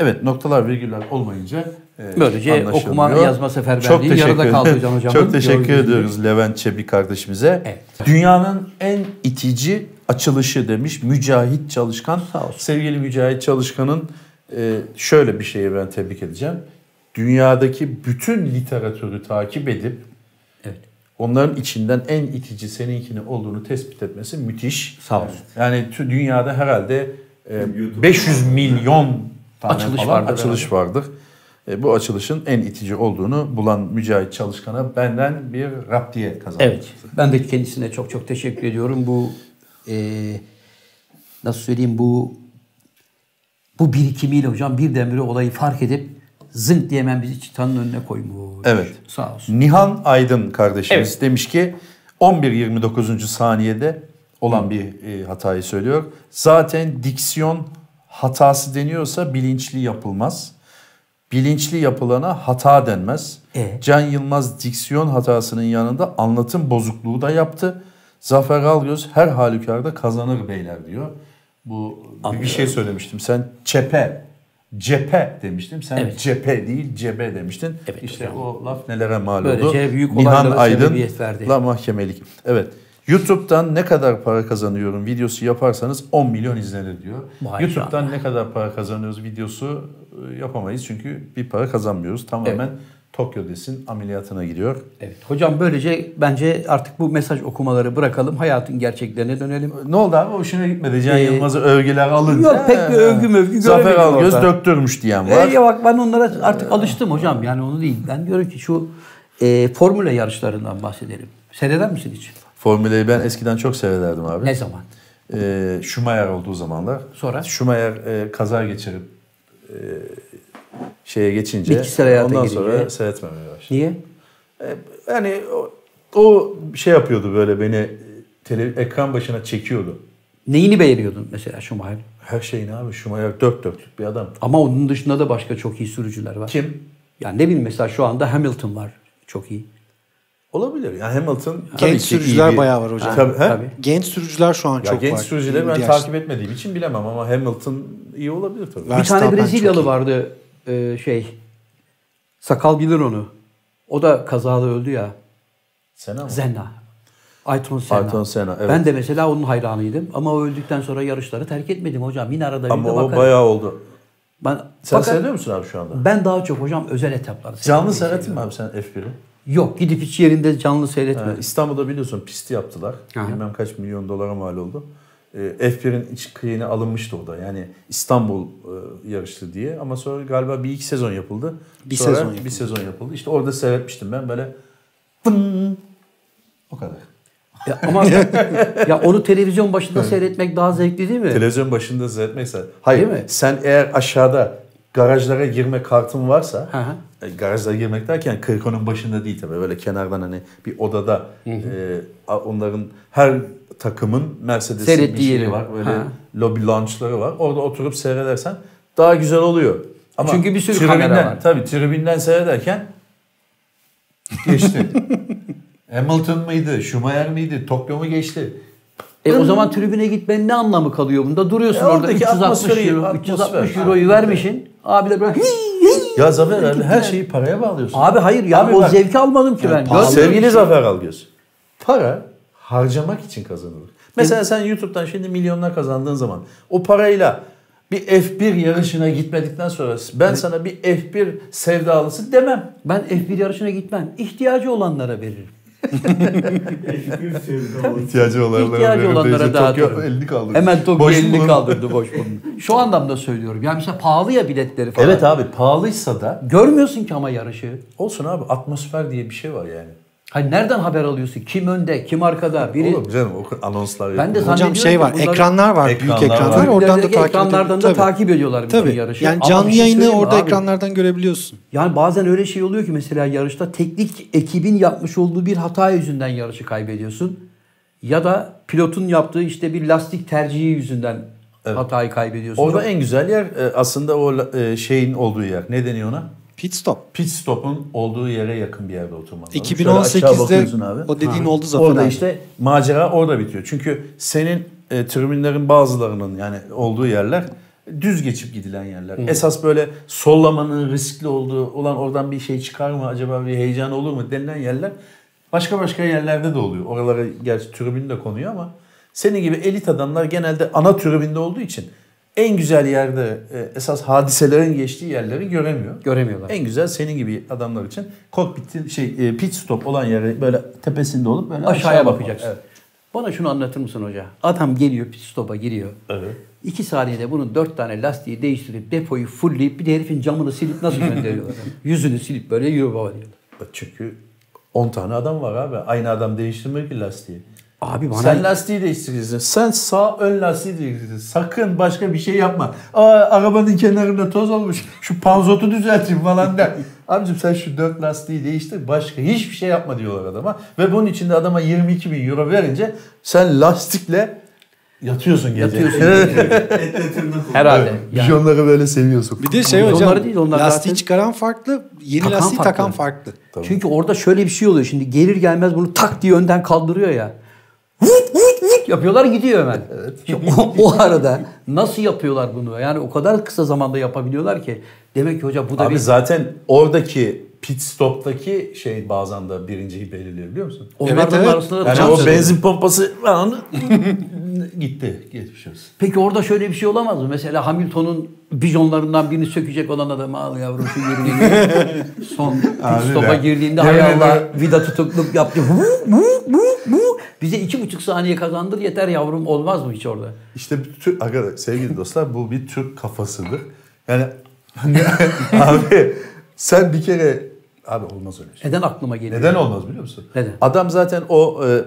Evet noktalar virgüller olmayınca e, Böylece okuma, yazma seferberliği yarıda kaldı hocam. Çok teşekkür ediyoruz Levent Çebi kardeşimize. Evet. Dünyanın en itici açılışı demiş Mücahit Çalışkan. Sağ olsun. Sevgili Mücahit Çalışkan'ın e, şöyle bir şeyi ben tebrik edeceğim. Dünyadaki bütün literatürü takip edip Evet. onların içinden en itici seninkini olduğunu tespit etmesi müthiş. Sağ olsun. Yani dünyada herhalde e, 500 milyon tane Açılış falan vardır açılış vardır. E, bu açılışın en itici olduğunu bulan Mücahit Çalışkan'a benden bir raptiye kazandı. Evet. Ben de kendisine çok çok teşekkür ediyorum. Bu e, nasıl söyleyeyim bu bu birikimiyle hocam birdenbire olayı fark edip zınk diye hemen bizi çıtanın önüne koymuş. Evet. Sağ olsun. Nihan Aydın kardeşimiz Evet. demiş ki 11-29. saniyede olan bir e, hatayı söylüyor. Zaten diksiyon hatası deniyorsa bilinçli yapılmaz. Bilinçli yapılana hata denmez. E? Can Yılmaz diksiyon hatasının yanında anlatım bozukluğu da yaptı. Zafer Algöz her halükarda kazanır beyler diyor. Bu bir şey söylemiştim. Sen çepe, cephe demiştim. Sen Evet. cephe değil cebe demiştin. Evet işte hocam. o laf nelere mal Böylece oldu. büyük Nihan olaylara Aydın sebebiyet verdi. la mahkemelik. Evet. YouTube'dan ne kadar para kazanıyorum videosu yaparsanız 10 milyon izlenir diyor. Vay YouTube'dan ne kadar para kazanıyoruz videosu e, yapamayız çünkü bir para kazanmıyoruz. Tamamen Tokyo desin ameliyatına gidiyor. Evet. Hocam böylece bence artık bu mesaj okumaları bırakalım. Hayatın gerçeklerine dönelim. Ne oldu abi? Hoşuna gitmedi. Can Ee, Yılmaz'ı övgüler alınca. yok, pek bir övgü mövgü Zafer Algöz orada. döktürmüş diyen var. E, ya bak ben onlara artık alıştım hocam. Yani onu değil. Ben diyorum ki şu e, formüle yarışlarından bahsedelim. Seyreder misin hiç? Formüleyi ben eskiden çok seyrederdim abi. Ne zaman? Ee, Schumacher olduğu zamanlar. Sonra? Schumacher e, kaza geçirip e, şeye geçince Bitkisel hayata ondan girince. sonra seyretmemeye başladım. Niye? Yani o, o şey yapıyordu böyle beni e, tele, ekran başına çekiyordu. Neyini beğeniyordun mesela Schumacher? Her şeyini abi Schumacher dört dörtlük bir adam. Ama onun dışında da başka çok iyi sürücüler var. Kim? Yani ne bileyim mesela şu anda Hamilton var. Çok iyi. Olabilir. Yani Hamilton tabii Genç ki sürücüler bir- bayağı var hocam. Tabii, he? Tabii. Genç sürücüler şu an Ya çok genç var. sürücüleri ben takip etmediğim için bilemem ama Hamilton iyi olabilir tabii. Bir tane Brezilyalı vardı e, şey. Sakal bilir onu. O da kazada öldü ya. Senna mı? Senna. Ayton Senna. Ayrton Senna, evet. Ben de mesela onun hayranıydım. Ama o öldükten sonra yarışları terk etmedim hocam. Yine arada bir Ama de o bakarım. bayağı oldu. Ben, Sen fakat seyrediyor musun abi şu anda? ben daha çok hocam özel etapları Canlı seyrettin mi abi sen F1'i? Yok gidip hiç yerinde canlı Ha, seyretmedim. İstanbul'da biliyorsun pisti yaptılar. Aha. Bilmem kaç milyon dolara mal oldu. E, F1'in iç kıyını alınmıştı o da. Yani İstanbul e, yarıştı diye. Ama sonra galiba bir iki sezon yapıldı. Bir Sonra sezon yapıldı. Bir sezon yapıldı. İşte orada seyretmiştim ben böyle. Fın! O kadar. Ya ama [laughs] ya onu televizyon başında seyretmek daha zevkli değil mi? Televizyon başında seyretmekse. Hayır. Değil mi? Sen eğer aşağıda garajlara girme kartın varsa Hı hı. e, garajlara girmek derken kırkonun başında değil tabii. Böyle kenardan hani bir odada e, a- onların her takımın Mercedes'in bir şeyi yeri. var. Böyle Ha. lobby lounge'ları var. Orada oturup seyredersen daha güzel oluyor. Ama Çünkü bir sürü tribünden- kamera var. Tabii tribünden seyrederken geçti. [laughs] Hamilton mıydı? Schumacher miydi? Tokyo mu geçti? E o zaman tribüne gitmenin ne anlamı kalıyor bunda? Duruyorsun E orada oradaki 360 atmosferi, euro, atmosfer. 360 euroyu vermişsin. Abi de böyle Ya Zafer abi her şeyi paraya bağlıyorsun. Abi hayır ya Abi o bak- zevki almadım ki ben. pahalı. Görmüyorum Sevgili. Zafer Algöz. Para harcamak için kazanılır. Mesela sen YouTube'dan şimdi milyonlar kazandığın zaman o parayla bir F1 yarışına gitmedikten sonra ben sana bir F1 sevdalısı demem. Ben F1 yarışına gitmem. İhtiyacı olanlara veririm. İhtiyacı olanlara, İhtiyacı olanlara dağıtırım. elini kaldırdı. Hemen Tokyo Boş elini kaldırdı boş bulun. Şu anlamda söylüyorum. Yani mesela pahalı ya biletleri falan. Evet abi pahalıysa da Görmüyorsun ki ama yarışı. olsun abi atmosfer diye bir şey var yani. Hani nereden haber alıyorsun? Kim önde, kim arkada? Biri Oğlum canım o anonslar Ben de. Hocam şey var, bunları- ekranlar var, büyük Ekranlar ekranlar. var. Oradan da takip ekranlardan da Tabii. takip ediyorlar Tabii. yarışı. Yani canlı şey yayını orada abi? ekranlardan görebiliyorsun. Yani bazen öyle şey oluyor ki mesela yarışta teknik ekibin yapmış olduğu bir hata yüzünden yarışı kaybediyorsun. Ya da pilotun yaptığı işte bir lastik tercihi yüzünden hatayı kaybediyorsun. Orada Çok- en güzel yer e, aslında o e, şeyin olduğu yer. Ne deniyor ona? Pit stop. Pit stop'un olduğu yere yakın bir yerde oturman lazım. Şöyle aşağı 2018'de bakıyorsun abi. o dediğin oldu Zafer Orada abi. işte macera orada bitiyor. Çünkü senin e, tribünlerin bazılarının yani olduğu yerler düz geçip gidilen yerler. Esas böyle sollamanın riskli olduğu, olan oradan bir şey çıkar mı acaba bir heyecan olur mu denilen yerler başka başka yerlerde de oluyor. Oralara gerçi tribün de konuyor ama senin gibi elit adamlar genelde ana tribünde olduğu için en güzel yerde e, esas hadiselerin geçtiği yerleri göremiyor. Göremiyorlar. En güzel senin gibi adamlar için kokpitin şey e, pit stop olan yere böyle tepesinde olup böyle aşağıya bakmak. bakacaksın. Evet. Bana şunu anlatır mısın hoca? Adam geliyor pit stop'a giriyor. Evet. İki saniyede bunun dört tane lastiği değiştirip depoyu fullleyip bir de herifin camını silip nasıl gönderiyorlar? [laughs] Yüzünü silip böyle yürü baba diyorlar. Çünkü 10 tane adam var abi. Aynı adam değiştirmiyor ki lastiği. Abi bana Sen lastiği değiştireceksin. Sen sağ ön lastiği değiştireceksin. Sakın başka bir şey yapma. Aa, arabanın kenarında toz olmuş. Şu panzotu düzelteyim falan der. [laughs] Abicim sen şu dört lastiği değiştir. Başka hiçbir şey yapma diyorlar adama. Ve bunun içinde adama 22 bin euro verince sen lastikle yatıyorsun gece. Yatıyorsun herhalde. Yani, Vizyonları böyle seviyorsun. Bir de şey Onları hocam değil, onlar lastiği zaten- çıkaran farklı, yeni Takan lastiği farklı. takan farklı. çünkü orada şöyle bir şey oluyor. Şimdi gelir gelmez bunu tak diye önden kaldırıyor ya. Vut vut vut yapıyorlar gidiyor hemen. Şimdi [laughs] o, o arada nasıl yapıyorlar bunu? Yani o kadar kısa zamanda yapabiliyorlar ki. Demek ki hocam bu da Abi bir... zaten oradaki pit stop'taki şey bazen de birinciyi belirliyor biliyor musun? Onlardan Evet, evet. arasında da Yani o benzin pompası falan [laughs] gitti. Geçmiş olsun. Peki orada şöyle bir şey olamaz mı? Mesela Hamilton'un bijonlarından birini sökecek olan adam al yavrum şu geliyor. [laughs] Son stop'a girdiğinde hay Allah vida tutukluk yaptı. Vu, vu, vu, vu. Bize iki buçuk saniye kazandır yeter yavrum olmaz mı hiç orada? İşte Türk, sevgili dostlar bu bir Türk kafasıdır. Yani hani, [laughs] abi sen bir kere abi olmaz öyle şey. Neden aklıma geliyor? Neden olmaz biliyor musun? Neden? Adam zaten o e,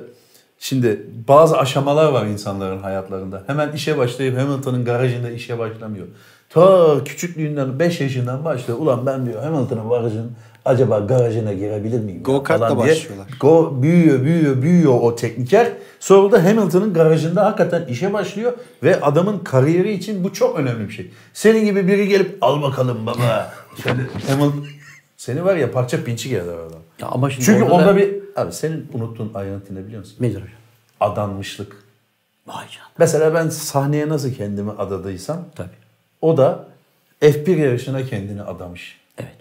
şimdi bazı aşamalar var insanların hayatlarında. Hemen işe başlayıp Hamilton'ın garajında işe başlamıyor. Ta küçüklüğünden 5 yaşından başlıyor. Ulan ben diyor Hamilton'ın garajın acaba garajına girebilir miyim? ya?" Go-kartla falan diye başlıyorlar. Go, büyüyor, büyüyor, büyüyor o tekniker. Sonra da Hamilton'ın garajında hakikaten işe başlıyor ve adamın kariyeri için bu çok önemli bir şey. Senin gibi biri gelip al bakalım baba. Şöyle Hamilton seni var ya parça pinçik eder adam. Ya ama şimdi Çünkü orada onda da- bir abi senin unuttuğun ayrıntı ne biliyor musun? Nedir hocam? Adanmışlık. Vay canına. Mesela ben sahneye nasıl kendimi adadıysam Tabii. o da F1 yarışına kendini adamış. Evet.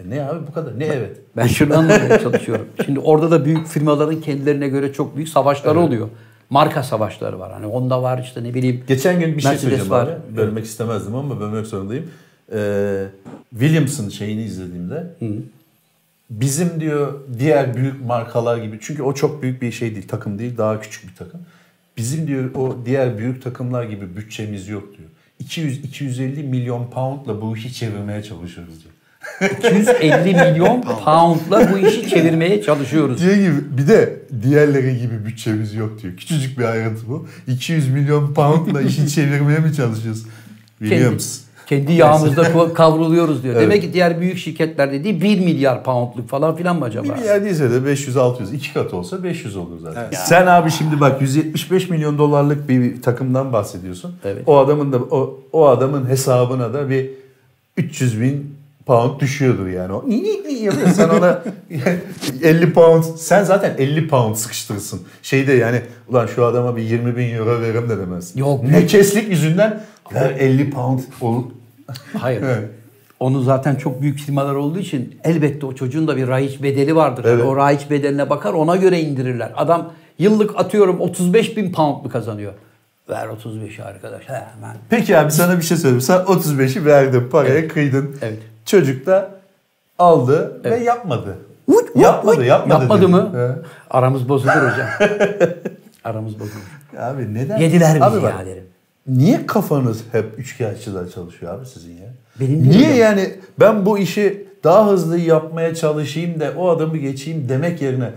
E ne abi bu kadar? Ne evet? Ben şunu anlamaya çalışıyorum. [laughs] Şimdi orada da büyük firmaların kendilerine göre çok büyük savaşları oluyor. Marka savaşları var. Hani onda var işte ne bileyim. Geçen gün bir şey Mercedes söyleyeceğim var. abi. Bölmek istemezdim ama bölmek zorundayım. Ee, Williams'ın şeyini izlediğimde bizim diyor diğer büyük markalar gibi çünkü o çok büyük bir şey değil takım değil daha küçük bir takım. Bizim diyor o diğer büyük takımlar gibi bütçemiz yok diyor. 200-250 milyon poundla bu işi çevirmeye çalışıyoruz diyor. 250 [laughs] milyon poundla bu işi çevirmeye çalışıyoruz. Diye gibi bir de diğerleri gibi bütçemiz yok diyor. Küçücük bir ayrıntı bu. 200 milyon poundla işi çevirmeye mi çalışıyoruz? Williams. Kendi, yağımızda [laughs] kavruluyoruz diyor. Demek ki diğer büyük şirketler dediği 1 milyar poundluk falan filan mı acaba? Bir yer değilse de 500-600. iki kat olsa 500 olur zaten. Sen abi şimdi bak 175 milyon dolarlık bir takımdan bahsediyorsun. Evet. O adamın da o, o adamın hesabına da bir 300 bin pound düşüyordur yani. O yapıyor. Sen ona [laughs] 50 pound sen zaten 50 pound sıkıştırırsın. Şeyde yani ulan şu adama bir 20 bin euro veririm de demez. Yok. Ne keslik yüzünden ver 50 pound olur. Hayır. Evet. Onun zaten çok büyük firmalar olduğu için elbette o çocuğun da bir rahiç bedeli vardır. Evet. O rahiç bedeline bakar ona göre indirirler. Adam yıllık atıyorum 35 bin pound mu kazanıyor? Ver 35'i arkadaş. Hemen. Peki abi sana bir şey söyleyeyim. Sen 35'i verdin, paraya kıydın. Evet. Çocuk da aldı ve yapmadı. Uy, uy, Yapmadı, uy. yapmadı Yapmadı dedi. mı? He. Aramız bozulur hocam. [laughs] Aramız bozulur. Abi neden? Yediler bizi Abi bak, ya derim. Niye kafanız hep üçkağıtçılar çalışıyor abi sizin ya? Benim Niye hocam. yani ben bu işi daha hızlı yapmaya çalışayım da o adamı geçeyim demek yerine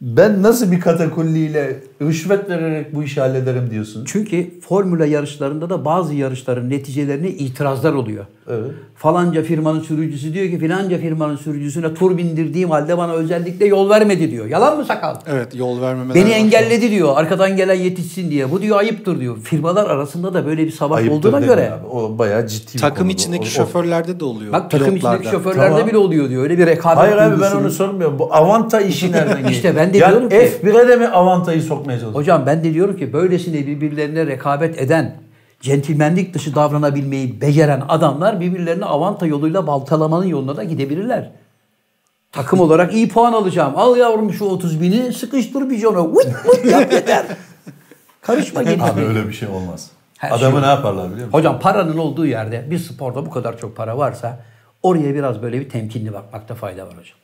ben nasıl bir katakulliyle rüşvet vererek bu işi hallederim diyorsun? Çünkü formüle yarışlarında da bazı yarışların neticelerine itirazlar oluyor. Evet. Falanca firmanın sürücüsü diyor ki filanca firmanın sürücüsüne tur bindirdiğim halde bana özellikle yol vermedi diyor. Yalan mı sakal? Evet yol vermemeler Beni var. engelledi diyor. Arkadan gelen yetişsin diye. Bu diyor ayıptır diyor. Firmalar arasında da böyle bir savaş Ayıptır olduğuna göre. Abi. O bayağı ciddi bir Takım konu. içindeki O- o- şoförlerde de oluyor. Bak takım içindeki şoförlerde Tamam. bile oluyor diyor. Öyle bir rekabet Hayır abi ben onu sormuyorum. Bu avanta işi nereden [laughs] geliyor? İşte ben de yani diyorum ki- F1'e de mi avantayı sokmaya çalışıyorsun? Hocam ben de diyorum ki böylesine birbirlerine rekabet eden, centilmenlik dışı davranabilmeyi beceren adamlar birbirlerini avanta yoluyla baltalamanın yoluna da gidebilirler. Takım olarak iyi puan alacağım. Al yavrum şu 30 bini sıkıştır bir jona. Vıt vıt yap yeter. Karışma Abi gelişme. öyle bir şey olmaz. Her Adamı şey ne yaparlar biliyor musun? Hocam paranın olduğu yerde bir sporda bu kadar çok para varsa oraya biraz böyle bir temkinli bakmakta fayda var hocam.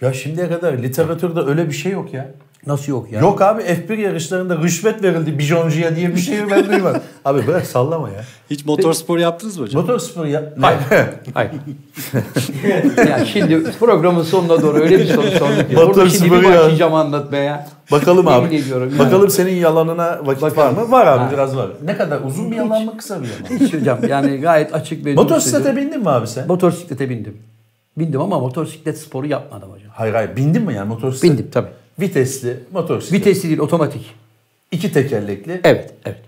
Ya şimdiye kadar literatürde öyle bir şey yok ya. Nasıl yok ya? Yok abi F1 yarışlarında rüşvet verildi bijoncuya diye bir şey ben duymadım. [laughs] abi bırak sallama ya. Hiç motorspor yaptınız mı hocam? Motorspor ya. Hayır. Hayır. [laughs] ya şimdi programın sonuna doğru öyle bir soru sorduk ki. Motor Burada şimdi sporu bir ya. başlayacağım anlatmaya. Bakalım abi. ediyorum ya. Bakalım senin yalanına vakit var mı? Var abi Ha. biraz var. Ne kadar uzun bir yalan mı kısa bir yalan? Hiç hocam yani gayet açık ve Motosiklete bindin mi abi sen? Motosiklete bindim. Bindim ama motosiklet sporu yapmadım hocam. Hayır hayır bindin mi yani motosiklet? Bindim tabii. Vitesli motosiklet. Vitesli değil otomatik. İki tekerlekli. Evet, evet.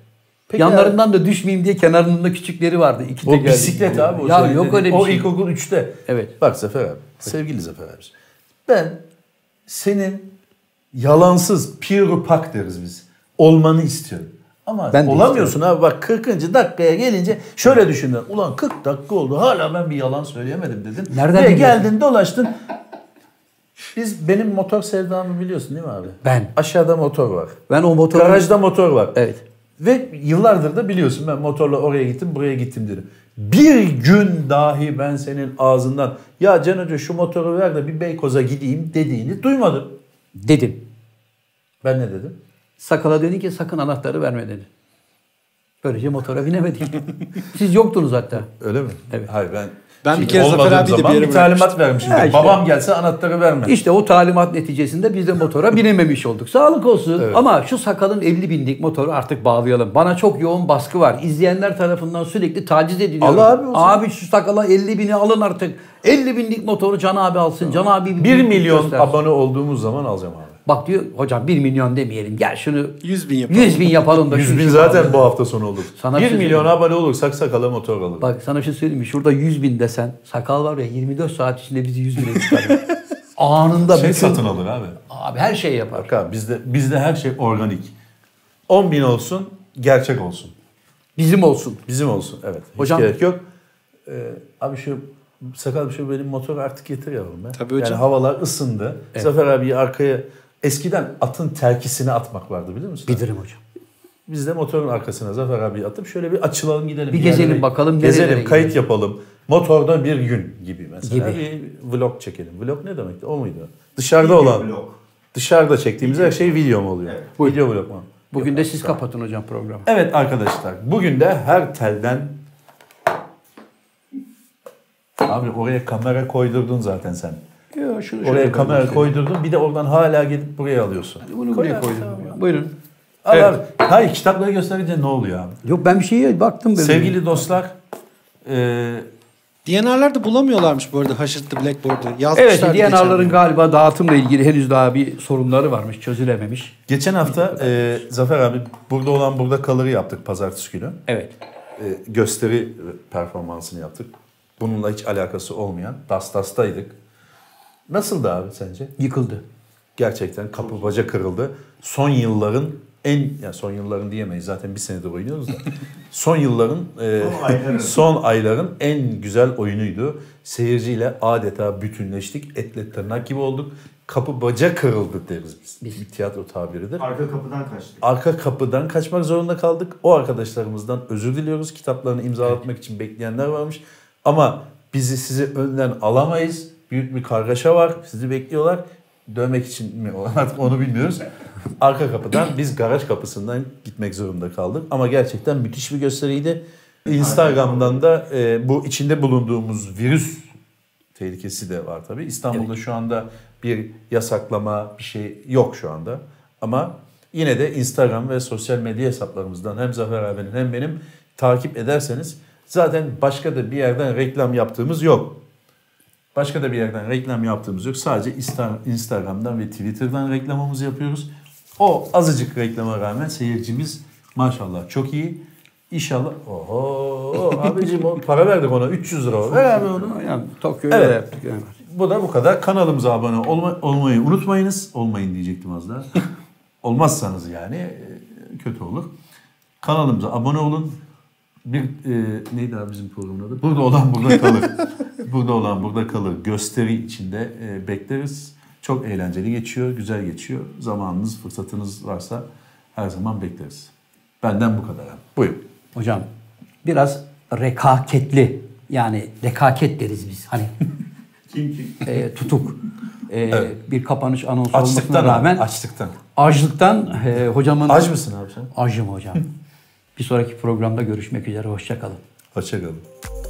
Peki Yanlarından da düşmeyeyim diye kenarında küçükleri vardı. İki O tekerlekli. bisiklet abi. O ya yok dediğin. öyle bir O şey. ilkokul 3'te. Evet. Bak Zafer abi. Sevgili Zafer abi. Ben senin yalansız pure pak deriz biz. Olmanı istiyorum. Ama Ben olamıyorsun abi. Bak 40. dakikaya gelince şöyle düşündün. Ulan 40 dakika oldu. Hala ben bir yalan söyleyemedim dedin. Nereden Ve geldin dolaştın. Biz benim motor sevdamı biliyorsun değil mi abi? Ben. Aşağıda motor var. Ben o motoru... Garajda motor var. Evet. Ve yıllardır da biliyorsun ben motorla oraya gittim buraya gittim dedim. Bir gün dahi ben senin ağzından ya Can Hoca şu motoru ver de bir Beykoz'a gideyim dediğini duymadım. Dedim. Ben ne dedim? Sakala dedi ki sakın anahtarı verme dedi. Böylece motora binemedik. [laughs] Siz yoktunuz hatta. Öyle mi? Evet. Hayır ben Ben bir Şimdi kere Zafer abiyi de bir yere bir talimat vermişim. Ya işte. Babam gelse anahtarı verme. İşte o talimat neticesinde biz de motora binememiş olduk. Sağlık olsun. Ama şu sakalın 50 binlik motoru artık bağlayalım. Bana çok yoğun baskı var. İzleyenler tarafından sürekli taciz ediliyorum. Al abi o zaman. Abi şu sakala 50 bini alın artık. 50 binlik motoru Can abi alsın. Can abi 1 bir milyon göstersin. abone olduğumuz zaman alacağım abi. Bak diyor hocam 1 milyon demeyelim. Gel şunu 100 bin yapalım. 100 bin yapalım da. 100 şu bin zaten bağlayalım. bu hafta sonu olur. Sana 1 bir şey milyon abone olursak sakala motor alırım. Bak sana bir şey söyleyeyim mi? Şurada 100 bin desen sakal var ya 24 saat içinde bizi 100 bine çıkarıyor. [laughs] Anında şey bütün- satın alır abi. Abi her şey yapar. Bak abi bizde, bizde her şey organik. 10 bin olsun gerçek olsun. Bizim olsun. Bizim olsun evet. Hiç Hocam- gerek yok. Ee, abi şu sakal bir şey benim motoru artık getir yavrum be. Tabii hocam. Yani havalar ısındı. Zafer abi arkaya eskiden atın terkisini atmak vardı biliyor musun? Bilirim hocam. Biz de motorun arkasına Zafer abi atıp şöyle bir açılalım gidelim. Bir gezelim yerlere- bakalım Gezelim kayıt gidelim. yapalım. Motorda bir gün gibi mesela. Gibi. Bir vlog çekelim. Vlog ne demekti? O muydu? Dışarıda olan. Dışarıda çektiğimiz her şey video mu oluyor? Video vlog mu? Bugün de siz kapatın hocam programı. Evet arkadaşlar bugün de her telden Abi oraya kamera koydurdun zaten sen. Yo, şunu Oraya şöyle kamera koydurdun bir de oradan hala gelip buraya alıyorsun. istedim. Bunu buraya koydum. Buyurun. Al Evet. abi. Hayır kitapları gösterince ne oluyor abi? Yok ben bir şeye baktım. Böyle. Sevgili dostlar e, DNR'larda bulamıyorlarmış bu arada Haşırtlı Blackboard'u. Yazmışlar Evet, DNR'ların galiba dağıtımla ilgili henüz daha bir sorunları varmış, çözülememiş. geçen hafta e, Zafer abi burada olan burada kalırı yaptık pazartesi günü. Evet. E, gösteri performansını yaptık. Bununla hiç alakası olmayan Dastas'taydık. Nasıldı abi sence? Yıkıldı. Gerçekten kapı baca kırıldı. Son yılların en ya son yılların diyemeyiz zaten bir senedir oynuyoruz da. [laughs] son yılların e, son ayların en güzel oyunuydu. Seyirciyle adeta bütünleştik. Etle tırnak gibi olduk. Kapı baca kırıldı deriz biz. Bir tiyatro tabiridir. Arka kapıdan kaçtık. Arka kapıdan kaçmak zorunda kaldık. O arkadaşlarımızdan özür diliyoruz. Kitaplarını imzalatmak için bekleyenler varmış. Ama bizi sizi önden alamayız. Büyük bir kargaşa var. Sizi bekliyorlar. Dövmek için mi [laughs] artık onu bilmiyoruz. Arka kapıdan biz garaj kapısından gitmek zorunda kaldık. Ama gerçekten müthiş bir gösteriydi. Instagram'dan da e, bu içinde bulunduğumuz virüs tehlikesi de var tabii. İstanbul'da şu anda bir yasaklama bir şey yok şu anda. Ama yine de Instagram ve sosyal medya hesaplarımızdan hem Zafer abinin hem benim takip ederseniz zaten başka da bir yerden reklam yaptığımız yok. Başka da bir yerden reklam yaptığımız yok. Sadece Insta- Instagram'dan ve Twitter'dan reklamımızı yapıyoruz. O azıcık reklama rağmen seyircimiz maşallah çok iyi. İnşallah. Oho abicim o para verdik ona 300 lira. Ver abi onu. Yani Tokyo'da Evet. yaptık. Evet. Bu da bu kadar. Kanalımıza abone olma, olmayı unutmayınız. Olmayın diyecektim az daha. [laughs] Olmazsanız yani e, kötü olur. Kanalımıza abone olun. Bir e, neydi abi bizim programın adı? Burada olan burada kalır. [laughs] burada olan burada kalır. Gösteri içinde e, bekleriz. Çok eğlenceli geçiyor, güzel geçiyor. Zamanınız, fırsatınız varsa her zaman bekleriz. Benden bu kadar abi. Buyurun. Hocam biraz rekaketli yani rekaket deriz biz hani [laughs] Kim kim? e, tutuk e, bir kapanış anonsu Açlıktan olmasına rağmen. rağmen Açlıktan. açlıktan e, hocamın Aç mısın abi sen? Acım hocam. [laughs] bir sonraki programda görüşmek üzere hoşçakalın. Hoşçakalın.